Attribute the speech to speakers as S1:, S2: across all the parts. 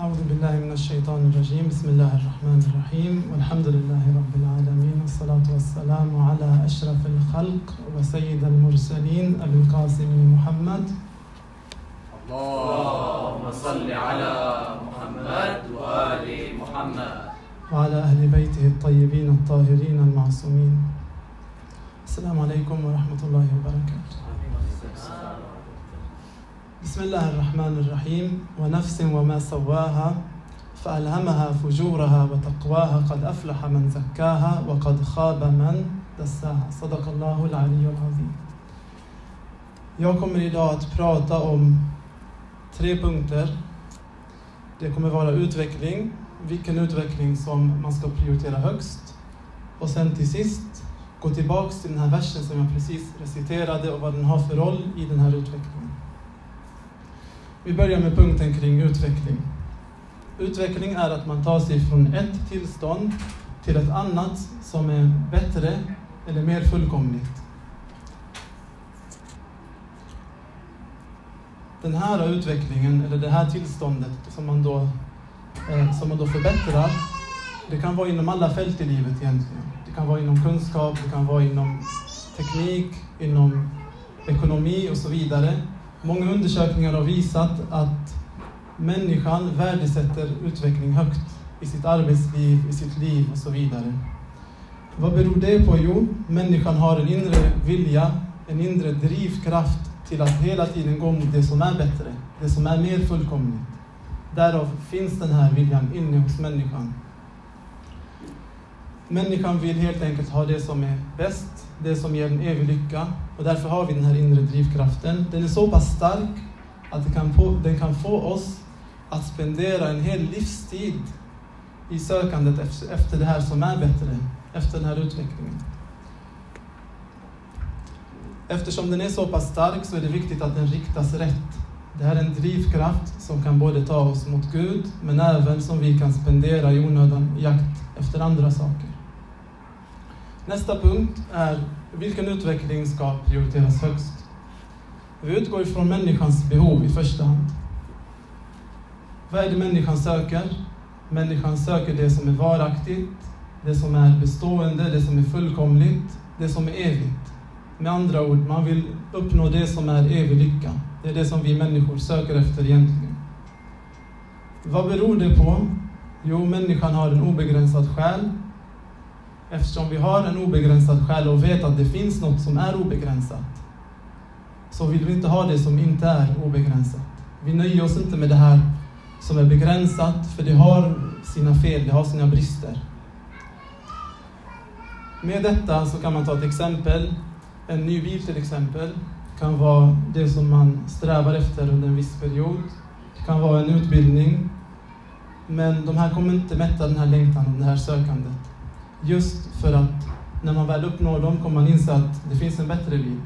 S1: أعوذ بالله من الشيطان الرجيم. بسم الله الرحمن الرحيم. والحمد لله رب العالمين. والصلاة والسلام على أشرف الخلق وسيد المرسلين أبي القاسم محمد.
S2: اللهم صل على محمد وآل محمد.
S1: وعلى أهل بيته الطيبين الطاهرين المعصومين. السلام عليكم ورحمة الله وبركاته. بسم الله الرحمن الرحيم ونفس وما سواها فألهمها فجورها وتقواها قد أفلح من زكاها وقد خاب من دساها صدق الله العلي العظيم Jag kommer idag att prata om tre punkter. Det kommer vara utveckling, vilken utveckling som man ska prioritera högst. Och sen till sist gå tillbaks till den här versen som jag precis reciterade och vad den har för roll i den här utvecklingen. Vi börjar med punkten kring utveckling. Utveckling är att man tar sig från ett tillstånd till ett annat som är bättre eller mer fullkomligt. Den här utvecklingen, eller det här tillståndet som man då, eh, som man då förbättrar, det kan vara inom alla fält i livet egentligen. Det kan vara inom kunskap, det kan vara inom teknik, inom ekonomi och så vidare. Många undersökningar har visat att människan värdesätter utveckling högt i sitt arbetsliv, i sitt liv och så vidare. Vad beror det på? Jo, människan har en inre vilja, en inre drivkraft till att hela tiden gå mot det som är bättre, det som är mer fullkomligt. Därav finns den här viljan inne hos människan. Människan vill helt enkelt ha det som är bäst, det som ger en evig lycka. Och därför har vi den här inre drivkraften. Den är så pass stark att den kan, få, den kan få oss att spendera en hel livstid i sökandet efter, efter det här som är bättre, efter den här utvecklingen. Eftersom den är så pass stark så är det viktigt att den riktas rätt. Det här är en drivkraft som kan både ta oss mot Gud, men även som vi kan spendera i onödan i jakt efter andra saker. Nästa punkt är vilken utveckling ska prioriteras högst? Vi utgår ifrån människans behov i första hand. Vad är det människan söker? Människan söker det som är varaktigt, det som är bestående, det som är fullkomligt, det som är evigt. Med andra ord, man vill uppnå det som är evig lycka. Det är det som vi människor söker efter egentligen. Vad beror det på? Jo, människan har en obegränsad själ. Eftersom vi har en obegränsad själ och vet att det finns något som är obegränsat, så vill vi inte ha det som inte är obegränsat. Vi nöjer oss inte med det här som är begränsat, för det har sina fel, det har sina brister. Med detta så kan man ta ett exempel. En ny bil till exempel kan vara det som man strävar efter under en viss period. Det kan vara en utbildning. Men de här kommer inte mätta den här längtan och det här sökandet. Just för att när man väl uppnår dem kommer man inse att det finns en bättre bil.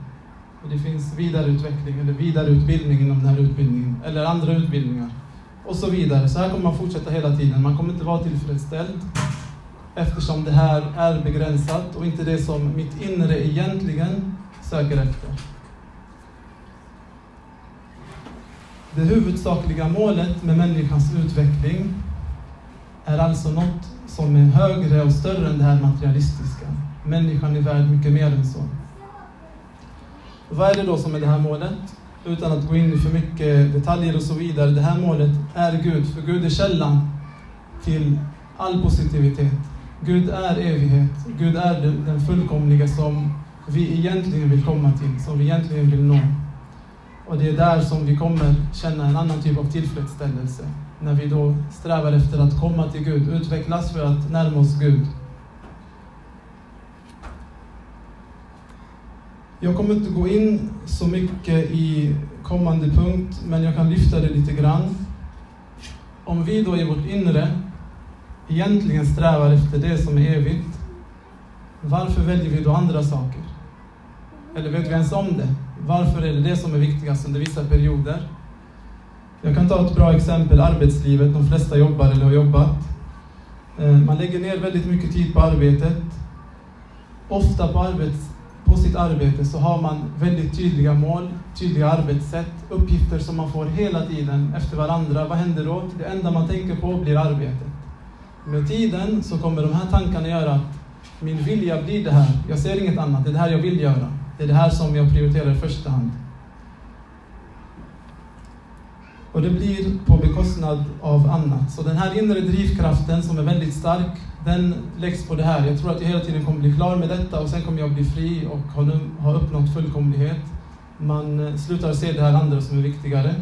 S1: Och det finns vidareutveckling eller vidareutbildning inom den här utbildningen. Eller andra utbildningar. Och så vidare. Så här kommer man fortsätta hela tiden. Man kommer inte vara tillfredsställd. Eftersom det här är begränsat och inte det som mitt inre egentligen söker efter. Det huvudsakliga målet med människans utveckling är alltså något som är högre och större än det här materialistiska. Människan är värd mycket mer än så. Vad är det då som är det här målet? Utan att gå in i för mycket detaljer och så vidare. Det här målet är Gud, för Gud är källan till all positivitet. Gud är evighet. Gud är den fullkomliga som vi egentligen vill komma till, som vi egentligen vill nå. Och det är där som vi kommer känna en annan typ av tillfredsställelse. När vi då strävar efter att komma till Gud, utvecklas för att närma oss Gud. Jag kommer inte gå in så mycket i kommande punkt, men jag kan lyfta det lite grann. Om vi då i vårt inre egentligen strävar efter det som är evigt, varför väljer vi då andra saker? Eller vet vi ens om det? Varför är det det som är viktigast under vissa perioder? Jag kan ta ett bra exempel, arbetslivet. De flesta jobbar eller har jobbat. Eh, man lägger ner väldigt mycket tid på arbetet. Ofta på arbets, på sitt arbete så har man väldigt tydliga mål, tydliga arbetssätt, uppgifter som man får hela tiden efter varandra. Vad händer då? Det enda man tänker på blir arbetet. Med tiden så kommer de här tankarna göra att min vilja blir det här. Jag ser inget annat. Det är det här jag vill göra. Det är det här som jag prioriterar i första hand. Och det blir på bekostnad av annat. Så den här inre drivkraften som är väldigt stark, den läggs på det här. Jag tror att jag hela tiden kommer bli klar med detta och sen kommer jag bli fri och ha uppnått fullkomlighet. Man eh, slutar se det här andra som är viktigare.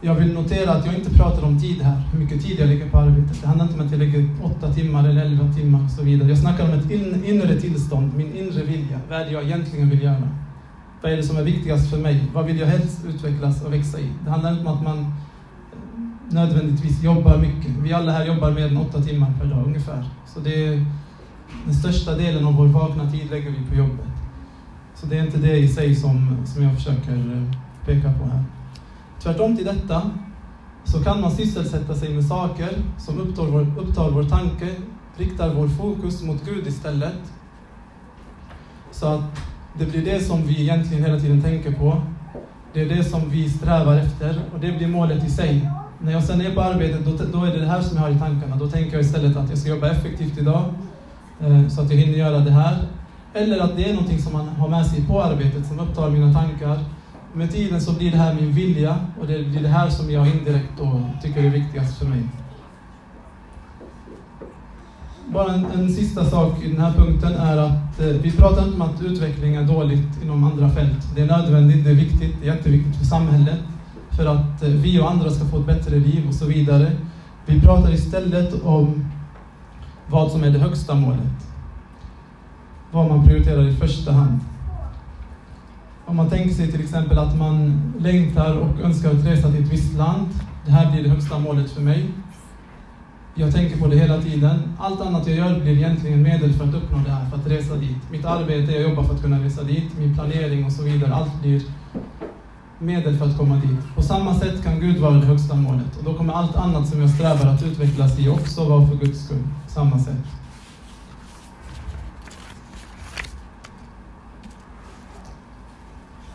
S1: Jag vill notera att jag inte pratar om tid här, hur mycket tid jag lägger på arbetet. Det handlar inte om att jag lägger åtta timmar eller elva timmar och så vidare. Jag snackar om ett in, inre tillstånd, min inre vilja. Vad är det jag egentligen vill göra? Vad är det som är viktigast för mig? Vad vill jag helst utvecklas och växa i? Det handlar inte om att man nödvändigtvis jobbar mycket. Vi alla här jobbar mer än åtta timmar per dag ungefär. Så det är den största delen av vår vakna tid lägger vi på jobbet. Så det är inte det i sig som, som jag försöker eh, peka på här. Tvärtom till detta så kan man sysselsätta sig med saker som upptar vår, upptar vår tanke, riktar vår fokus mot Gud istället. Så att det blir det som vi egentligen hela tiden tänker på. Det är det som vi strävar efter och det blir målet i sig. När jag sen är på arbetet, då, då är det det här som jag har i tankarna. Då tänker jag istället att jag ska jobba effektivt idag, eh, så att jag hinner göra det här. Eller att det är någonting som man har med sig på arbetet som upptar mina tankar. Med tiden så blir det här min vilja och det blir det här som jag indirekt då tycker är viktigast för mig. Bara en, en, sista sak i den här punkten är att eh, vi pratar inte om att utveckling är dåligt inom andra fält. Det är nödvändigt, det är viktigt, det är jätteviktigt för samhället, för att eh, vi och andra ska få ett bättre liv och så vidare. Vi pratar istället om vad som är det högsta målet. Vad man prioriterar i första hand. Om man tänker sig till exempel att man längtar och önskar att resa till ett visst land. Det här blir det högsta målet för mig. Jag tänker på det hela tiden. Allt annat jag gör blir egentligen medel för att uppnå det här, för att resa dit. Mitt arbete, jag jobbar för att kunna resa dit, min planering och så vidare. Allt blir medel för att komma dit. På samma sätt kan Gud vara det högsta målet. Och då kommer allt annat som jag strävar att utvecklas i också vara för Guds skull. På samma sätt.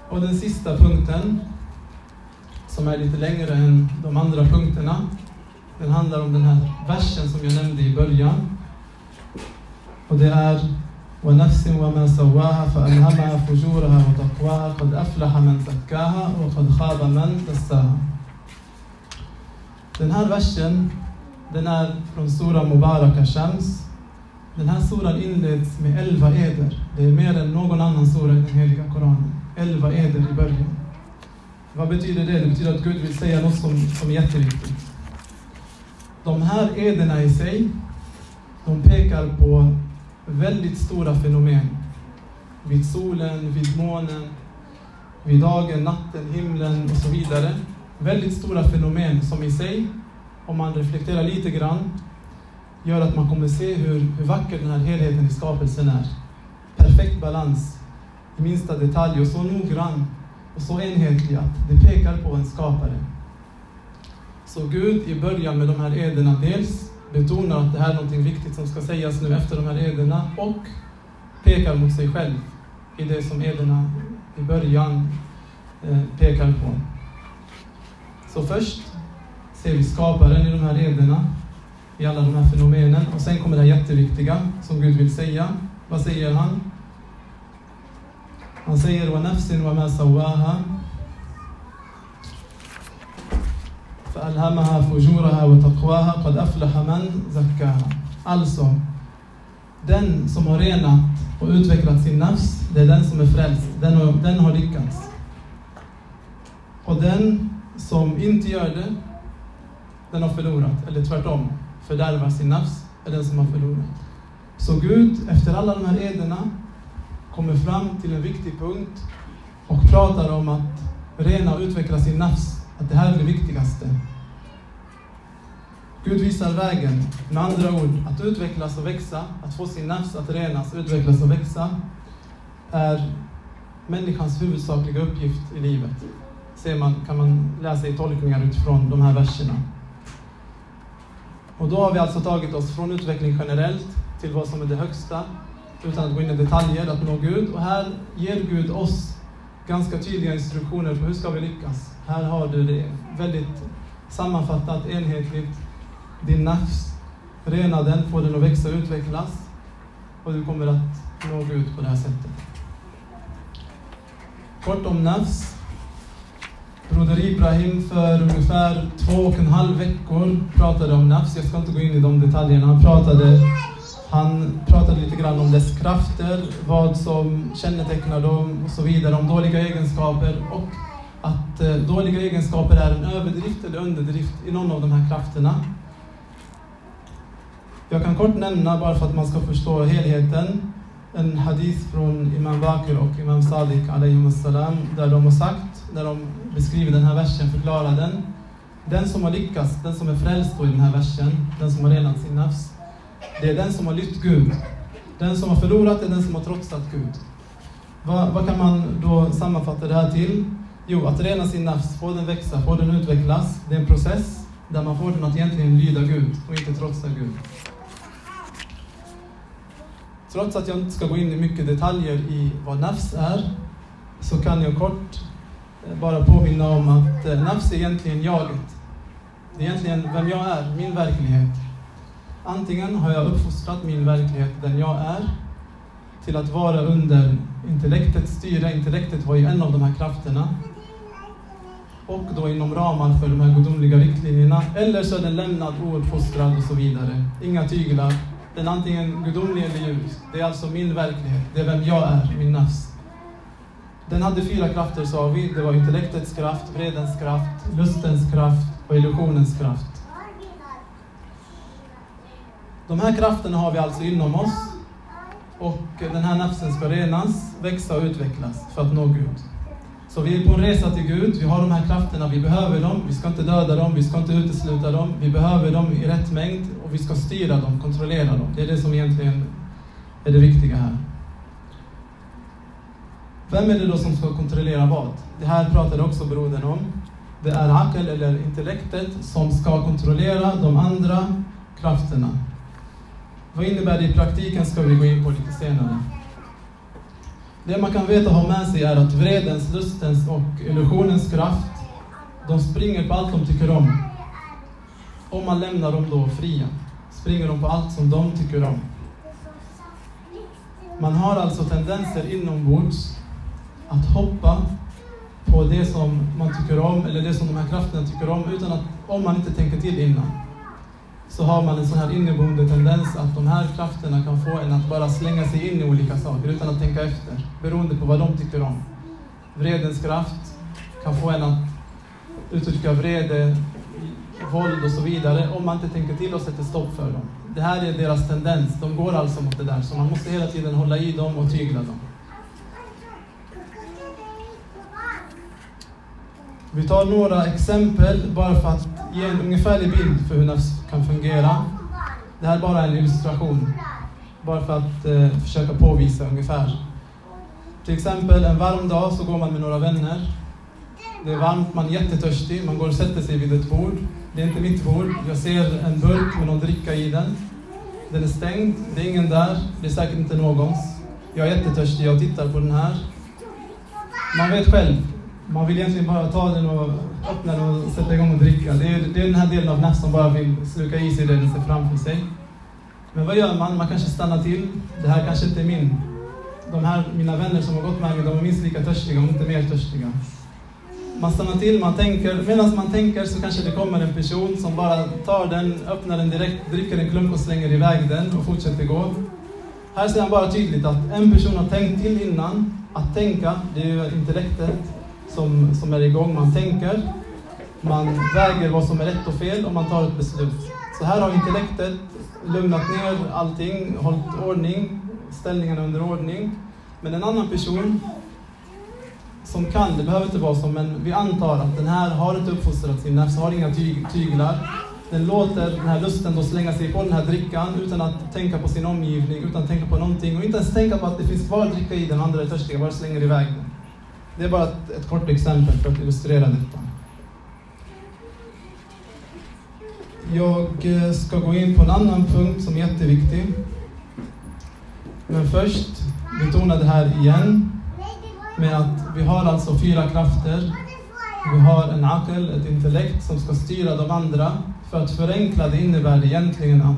S1: Och den sista punkten, som är lite längre än de andra punkterna, den handlar om den här versen som jag nämnde i början. Och det är ونفس وما سواها فألهمها فجورها وتقواها قد أفلح من زكاها وقد خاب من دساها Den här versen, den är från Sura Mubaraka Shams. Den här suran inleds med elva eder. Det är mer än någon annan sura i den heliga Koranen. Elva eder i början. Vad betyder det? Det betyder att Gud vill säga något som, som är jätteviktigt. De här ederna i sig, de pekar på väldigt stora fenomen. Vid solen, vid månen, vid dagen, natten, himlen och så vidare. Väldigt stora fenomen som i sig, om man reflekterar lite grann, gör att man kommer se hur, hur vacker den här helheten i skapelsen är. Perfekt balans i minsta detalj och så noggrann och så enhetlig att det pekar på en skapare. Så Gud i början med de här ederna, dels betonar att det här är något viktigt som ska sägas nu efter de här ederna och pekar mot sig själv i det som ederna i början eh, pekar på. Så först ser vi skaparen i de här ederna, i alla de här fenomenen och sen kommer det här jätteviktiga som Gud vill säga. Vad säger han? Han säger وَنَفْسٍ وَمَا سَوَّاهَا فألهمها فجورها وتقواها قد أفلح من زكاها. Alltså, den som har renat och utvecklat sin nafs, det är den som är frälst. Den har, den har lyckats. Och den som inte gör det, den har förlorat. Eller tvärtom, fördärvar sin nafs, är den som har förlorat. Så Gud, efter alla de här ederna, kommer fram till en viktig punkt och pratar om att rena och utveckla sin nafs att det här är det viktigaste. Gud visar vägen. Med andra ord, att utvecklas och växa, att få sin nafs att renas, utvecklas och växa, är människans huvudsakliga uppgift i livet. Ser man, kan man läsa i tolkningar utifrån de här verserna. Och då har vi alltså tagit oss från utveckling generellt till vad som är det högsta, utan att gå in i detaljer, att nå Gud. Och här ger Gud oss ganska tydliga instruktioner på hur ska vi lyckas. Här har du det väldigt sammanfattat, enhetligt. Din nafs, rena den, få den att växa och utvecklas. Och du kommer att nå ut på det här sättet. Kort om nafs. Broder Ibrahim för ungefär två och en halv veckor pratade om nafs. Jag ska inte gå in i de detaljerna. Han pratade, han pratade lite grann om dess krafter, vad som kännetecknar dem och så vidare, om dåliga egenskaper och att eh, dåliga egenskaper är en överdrift eller underdrift i någon av de här krafterna. Jag kan kort nämna, bara för att man ska förstå helheten, en hadith från Imam Bakr och Imam Sadiq salam, där de har sagt, när de beskriver den här versen, förklarar den. Den som har lyckats, den som är frälst i den här versen, den som har renat sin nafs, det är den som har lytt Gud. Den som har förlorat är den som har trotsat Gud. Vad, vad kan man då sammanfatta det här till? Jo, att rena sin nafs, få den växa, få den utvecklas, det är en process där man får den att egentligen lyda Gud och inte trotsa Gud. Trots att jag inte ska gå in i mycket detaljer i vad nafs är, så kan jag kort eh, bara påminna om att eh, nafs är egentligen jaget. Det är egentligen vem jag är, min verklighet. Antingen har jag uppfostrat min verklighet, den jag är, till att vara under intellektets styre. Intellektet var ju en av de här krafterna. Och då inom ramar för de här gudomliga riktlinjerna. Eller så är den lämnad ouppfostrad och så vidare. Inga tyglar, den är antingen gudomlig eller ljus. Det är alltså min verklighet. Det är vem jag är, min nafs. Den hade fyra krafter sa vi. Det var intellektets kraft, vredens kraft, lustens kraft och illusionens kraft. De här krafterna har vi alltså inom oss. Och den här nafsen ska renas, växa och utvecklas för att nå Gud. Så vi är på en resa till Gud, vi har de här krafterna, vi behöver dem, vi ska inte döda dem, vi ska inte utesluta dem, vi behöver dem i rätt mängd och vi ska styra dem, kontrollera dem. Det är det som egentligen är det viktiga här. Vem är det då som ska kontrollera vad? Det här pratade också brodern om. Det är Akel, eller intellektet, som ska kontrollera de andra krafterna. Vad innebär det i praktiken ska vi gå in på lite senare. Det man kan veta och ha med sig är att vredens, lustens och illusionens kraft, de springer på allt de tycker om. Om man lämnar dem då fria, springer de på allt som de tycker om. Man har alltså tendenser inombords att hoppa på det som man tycker om, eller det som de här krafterna tycker om, utan att, om man inte tänker till innan så har man en sån här inneboende tendens att de här krafterna kan få en att bara slänga sig in i olika saker utan att tänka efter, beroende på vad de tycker om. Vredens kraft kan få en att uttrycka vrede, våld och så vidare om man inte tänker till och sätter stopp för dem. Det här är deras tendens, de går alltså mot det där, så man måste hela tiden hålla i dem och tygla dem. Vi tar några exempel bara för att ge en ungefärlig bild för hur nafs kan fungera. Det här är bara en illustration, bara för att eh, försöka påvisa ungefär. Till exempel en varm dag så går man med några vänner. Det är varmt, man är jättetörstig, man går och sätter sig vid ett bord. Det är inte mitt bord, jag ser en burk med någon dricka i den. Den är stängd, det är ingen där, det är säkert inte någons. Jag är jättetörstig, jag tittar på den här. Man vet själv, man vill egentligen bara ta den och öppna den och sätta igång och dricka. Det är, det är den här delen av nafs som bara vill sluka i sig det den ser framför sig. Men vad gör man? Man kanske stannar till. Det här kanske inte är min. De här, mina vänner som har gått med mig, de är minst lika törstiga, om inte mer törstiga. Man stannar till, man tänker. Medan man tänker så kanske det kommer en person som bara tar den, öppnar den direkt, dricker en klump och slänger iväg den och fortsätter gå. Här ser man bara tydligt att en person har tänkt till innan. Att tänka, det är ju intellektet som, som är igång. Man tänker, man väger vad som är rätt och fel och man tar ett beslut. Så här har intellektet lugnat ner allting, hållit ordning, ställningarna under ordning. Men en annan person som kan, det behöver inte vara så, men vi antar att den här har inte uppfostrat sin nafs, har inga tyg, tyglar. Den låter den här lusten då slänga sig på den här drickan utan att tänka på sin omgivning, utan att tänka på någonting och inte ens tänka på att det finns kvar dricka i den andra är törstig, bara slänger iväg den. Det är bara ett, ett kort exempel för att illustrera detta. Jag eh, ska gå in på en annan punkt som är jätteviktig. Men först betona det här igen med att vi har alltså fyra krafter. Vi har en akel, ett intellekt som ska styra de andra. För att förenkla det innebär det egentligen att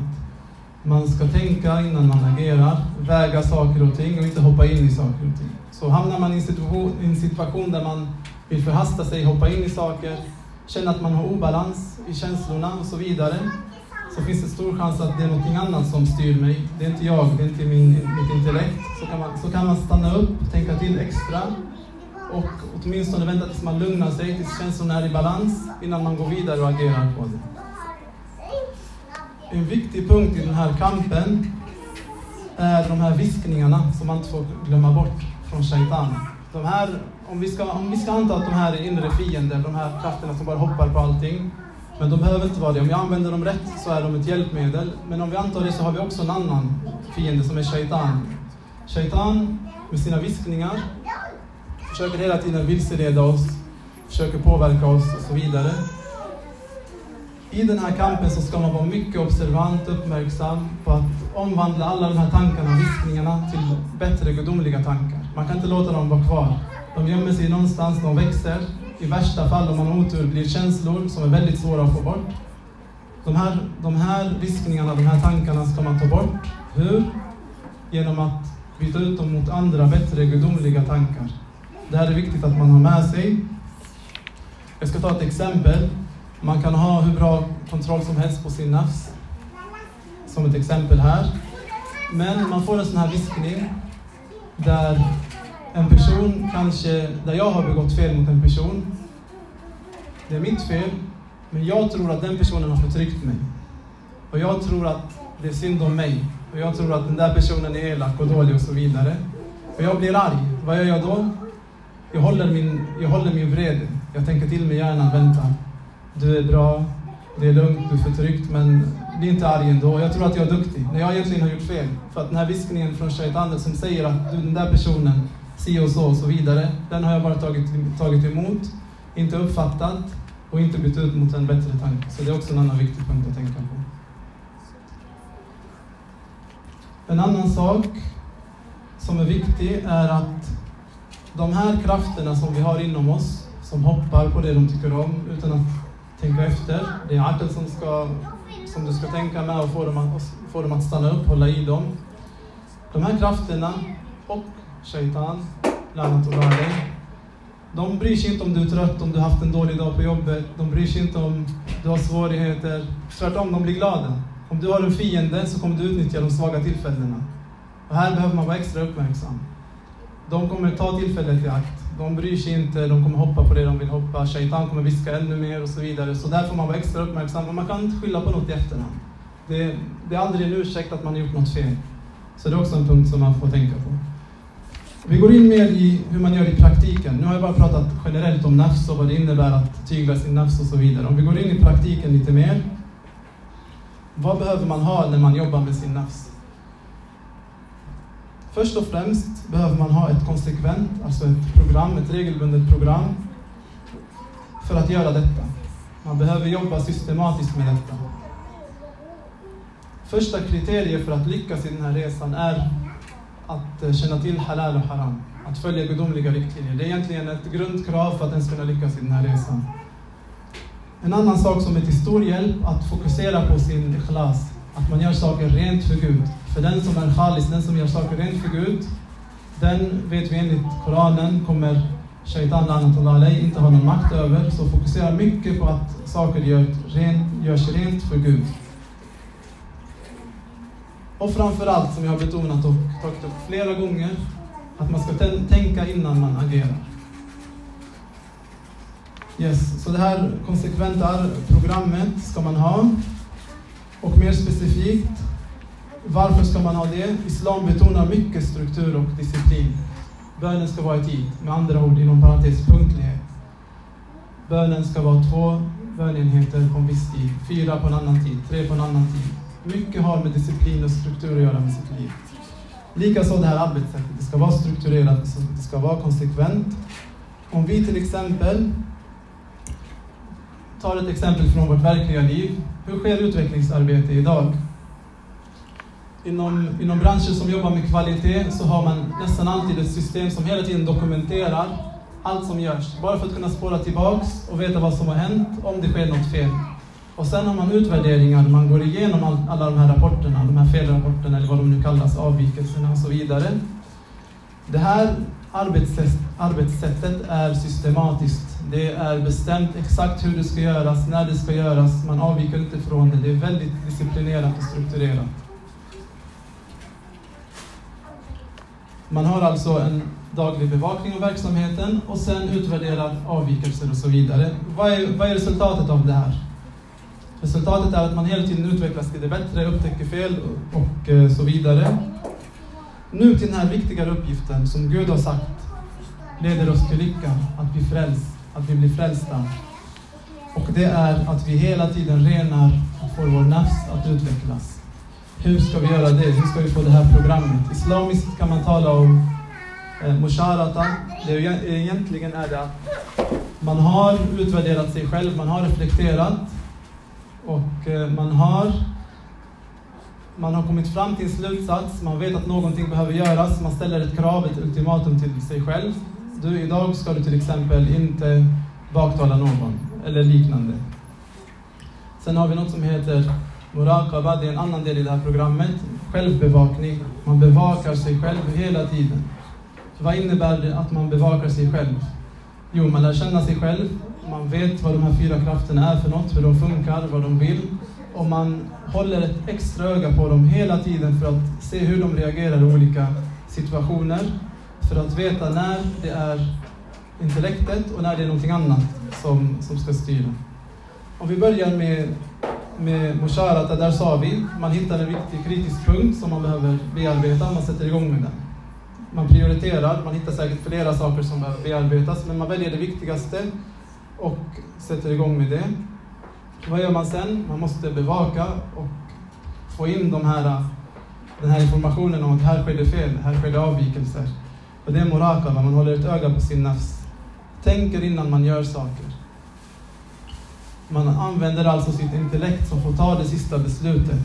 S1: man ska tänka innan man agerar, väga saker och ting och inte hoppa in i saker och ting. Så hamnar man i en situation, i en situation där man vill förhasta sig, hoppa in i saker, känna att man har obalans i känslorna och så vidare, så finns det stor chans att det är någonting annat som styr mig. Det är inte jag, det är inte min, mitt intellekt. Så kan, man, så kan man stanna upp, tänka till extra och åtminstone vänta tills man lugnar sig, tills känslorna är i balans innan man går vidare och agerar på det. En viktig punkt i den här kampen är de här viskningarna som man inte får glömma bort från shaitan. De här, om, vi ska, om vi ska anta att de här är inre fiender, de här krafterna som bara hoppar på allting, men de behöver inte vara det. Om jag använder dem rätt så är de ett hjälpmedel. Men om vi antar det så har vi också en annan fiende som är shaitan. Shaitan med sina viskningar försöker hela tiden vilseleda oss, försöker påverka oss och så vidare. I den här kampen så ska man vara mycket observant, uppmärksam på att omvandla alla de här tankarna, viskningarna till bättre gudomliga tankar. Man kan inte låta dem vara kvar. De gömmer sig någonstans, de växer. I värsta fall, om man har otur, blir känslor som är väldigt svåra att få bort. De här, de här viskningarna, de här tankarna ska man ta bort. Hur? Genom att byta ut dem mot andra, bättre, gudomliga tankar. Det här är viktigt att man har med sig. Jag ska ta ett exempel. Man kan ha hur bra kontroll som helst på sin nafs. Som ett exempel här. Men man får en sån här viskning där en person kanske, där jag har begått fel mot en person. Det är mitt fel, men jag tror att den personen har förtryckt mig. Och jag tror att det är synd om mig. Och jag tror att den där personen är elak och dålig och så vidare. Och jag blir arg. Vad gör jag då? Jag håller min, jag håller min vrede. Jag tänker till med hjärnan, vänta. Du är bra, det är lugnt, du är förtryckt, men bli inte arg ändå. Jag tror att jag är duktig, när jag egentligen har gjort fel. För att den här viskningen från shaitan som säger att du, den där personen, si och så och så vidare, den har jag bara tagit, tagit emot, inte uppfattat och inte bytt ut mot en bättre tanke. Så det är också en annan viktig punkt att tänka på. En annan sak som är viktig är att de här krafterna som vi har inom oss, som hoppar på det de tycker om utan att tänka efter. Det är arten som, ska, som du ska tänka med och få dem, att, få dem att stanna upp, hålla i dem. De här krafterna och shaitan, lanatullah de bryr sig inte om du är trött, om du har haft en dålig dag på jobbet. De bryr sig inte om du har svårigheter. Tvärtom, de blir glada. Om du har en fiende så kommer du utnyttja de svaga tillfällena. Och här behöver man vara extra uppmärksam. De kommer ta tillfället i akt. De bryr sig inte, de kommer hoppa på det de vill hoppa. Shaitan kommer viska ännu mer och så vidare. Så där får man vara extra uppmärksam. Men man kan inte skylla på något i efterhand. Det, det är aldrig en ursäkt att man har gjort något fel. Så det är också en punkt som man får tänka på. Vi går in mer i hur man gör i praktiken. Nu har jag bara pratat generellt om nafs och vad det innebär att tygla sin nafs och så vidare. Om vi går in i praktiken lite mer. Vad behöver man ha när man jobbar med sin nafs? Först och främst behöver man ha ett konsekvent, alltså ett program, ett regelbundet program för att göra detta. Man behöver jobba systematiskt med detta. Första kriteriet för att lyckas i den här resan är att eh, känna till halal och haram, att följa gudomliga riktlinjer. Det är egentligen ett grundkrav för att ens kunna lyckas i den här resan. En annan sak som är till stor hjälp, att fokusera på sin ikhlas, att man gör saker rent för Gud. För den som är khalis, den som gör saker rent för Gud, den vet vi enligt Koranen kommer Shaitan alay, inte ha någon makt över. Så fokusera mycket på att saker gör, rent, görs rent för Gud. Och framförallt, som jag har betonat och tagit upp flera gånger, att man ska tänka innan man agerar. Yes, så det här konsekventa programmet ska man ha. Och mer specifikt, varför ska man ha det? Islam betonar mycket struktur och disciplin. Bönen ska vara i tid, med andra ord inom parentes punktlighet. Bönen ska vara två bönenheter på en viss tid, fyra på en annan tid, tre på en annan tid. Mycket har med disciplin och struktur att göra med sitt liv. Likaså det här arbetssättet, det ska vara strukturerat, det ska vara konsekvent. Om vi till exempel tar ett exempel från vårt verkliga liv. Hur sker utvecklingsarbete idag? inom, inom branscher som jobbar med kvalitet så har man nästan alltid ett system som hela tiden dokumenterar allt som görs. Bara för att kunna spåra tillbaks och veta vad som har hänt om det sker något fel. Och sen har man utvärderingar, man går igenom all, alla de här rapporterna, de här felrapporterna eller vad de nu kallas, avvikelserna och så vidare. Det här arbetssätt, arbetssättet är systematiskt. Det är bestämt exakt hur det ska göras, när det ska göras. Man avviker inte från det. Det är väldigt disciplinerat och strukturerat. Man har alltså en daglig bevakning av verksamheten och sen utvärderar avvikelser och så vidare. Vad är, vad är resultatet av det här? Resultatet är att man hela tiden utvecklas till det bättre, upptäcker fel och eh, så vidare. Nu till den här viktigare uppgiften som Gud har sagt leder oss till lycka, att bli frälst, att vi blir frälsta. Och det är att vi hela tiden renar och får vår nafs att utvecklas. Hur ska vi göra det? Hur ska vi få det här programmet? Islamiskt kan man tala om eh, musharata. Det är, egentligen är det att man har utvärderat sig själv, man har reflekterat och eh, man har man har kommit fram till en slutsats, man vet att någonting behöver göras, man ställer ett krav, ett ultimatum till sig själv. Du, idag ska du till exempel inte baktala någon, eller liknande. Sen har vi något som heter Muraqaba, det är en annan del i det här programmet. Självbevakning. Man bevakar sig själv hela tiden. Vad innebär det att man bevakar sig själv? Jo, man lär känna sig själv, man vet vad de här fyra krafterna är för något, hur de funkar, vad de vill. Och man håller ett extra öga på dem hela tiden för att se hur de reagerar i olika situationer. För att veta när det är intellektet och när det är någonting annat som, som ska styra. Om vi börjar med, med Musharata, där sa vi, man hittar en viktig kritisk punkt som man behöver bearbeta, man sätter igång med den. Man prioriterar, man hittar säkert flera saker som behöver bearbetas, men man väljer det viktigaste och sätter igång med det. Vad gör man sen? Man måste bevaka och få in de här, den här informationen om att här sker det fel, här sker det avvikelser. Och det är morakaba, man håller ett öga på sin nafs. Tänker innan man gör saker. Man använder alltså sitt intellekt som får ta det sista beslutet.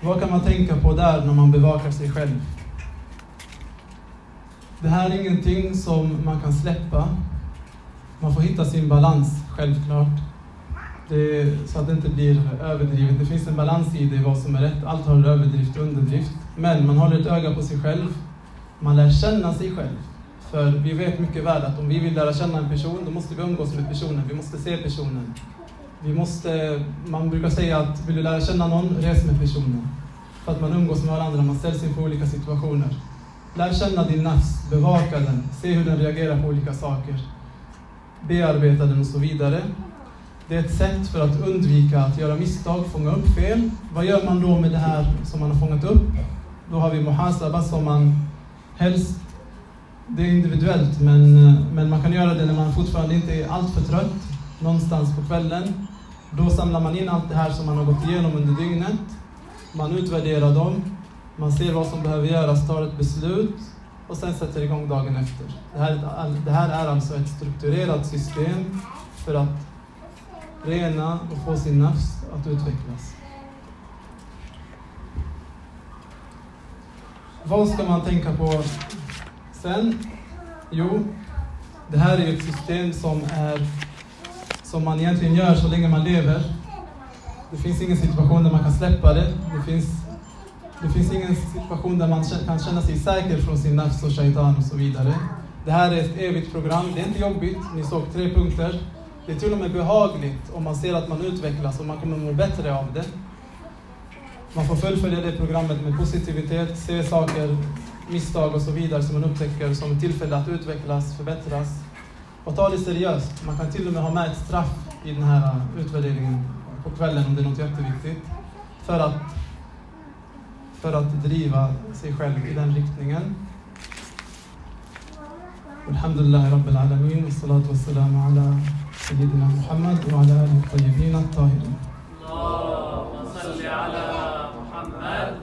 S1: Vad kan man tänka på där när man bevakar sig själv? Det här är ingenting som man kan släppa. Man får hitta sin balans, självklart. Det, så att det inte blir överdrivet. Det finns en balans i det, vad som är rätt. Allt har överdrift och underdrift. Men man håller ett öga på sig själv. Man lär känna sig själv. För vi vet mycket väl att om vi vill lära känna en person, då måste vi umgås med personen. Vi måste se personen. Vi måste, man brukar säga att vill du lära känna någon, res med personen. För att man umgås med varandra, man ställs inför olika situationer. Lär känna din nafs, bevaka den, se hur den reagerar på olika saker. Bearbeta den och så vidare. Det är ett sätt för att undvika att göra misstag, fånga upp fel. Vad gör man då med det här som man har fångat upp? Då har vi muhasaba som man helst, det är individuellt, men, men man kan göra det när man fortfarande inte är alltför trött, någonstans på kvällen. Då samlar man in allt det här som man har gått igenom under dygnet. Man utvärderar dem, man ser vad som behöver göras, tar ett beslut och sen sätter igång dagen efter. Det här, det här är alltså ett strukturerat system för att rena och få sin nafs att utvecklas. Vad ska man tänka på sen? Jo, det här är ett system som, är, som man egentligen gör så länge man lever. Det finns ingen situation där man kan släppa det. Det finns, det finns ingen situation där man kan känna sig säker från sin nafs och shaitan och så vidare. Det här är ett evigt program. Det är inte jobbigt. Ni såg tre punkter. Det är till och med behagligt om man ser att man utvecklas och man kommer må bättre av det. Man får fullfölja det programmet med positivitet, se saker, misstag och så vidare som man upptäcker som ett tillfälle att utvecklas, förbättras. Och ta det seriöst. Man kan till och med ha med ett straff i den här utvärderingen på kvällen om det är något jätteviktigt. För att, för att driva sig själv i den riktningen. Alhamdulillah Rabbil Alamin, wa salatu wa ala Sayyidina Muhammad wa ala alihi tayyibin at-tahirin. Allahumma salli ala Muhammad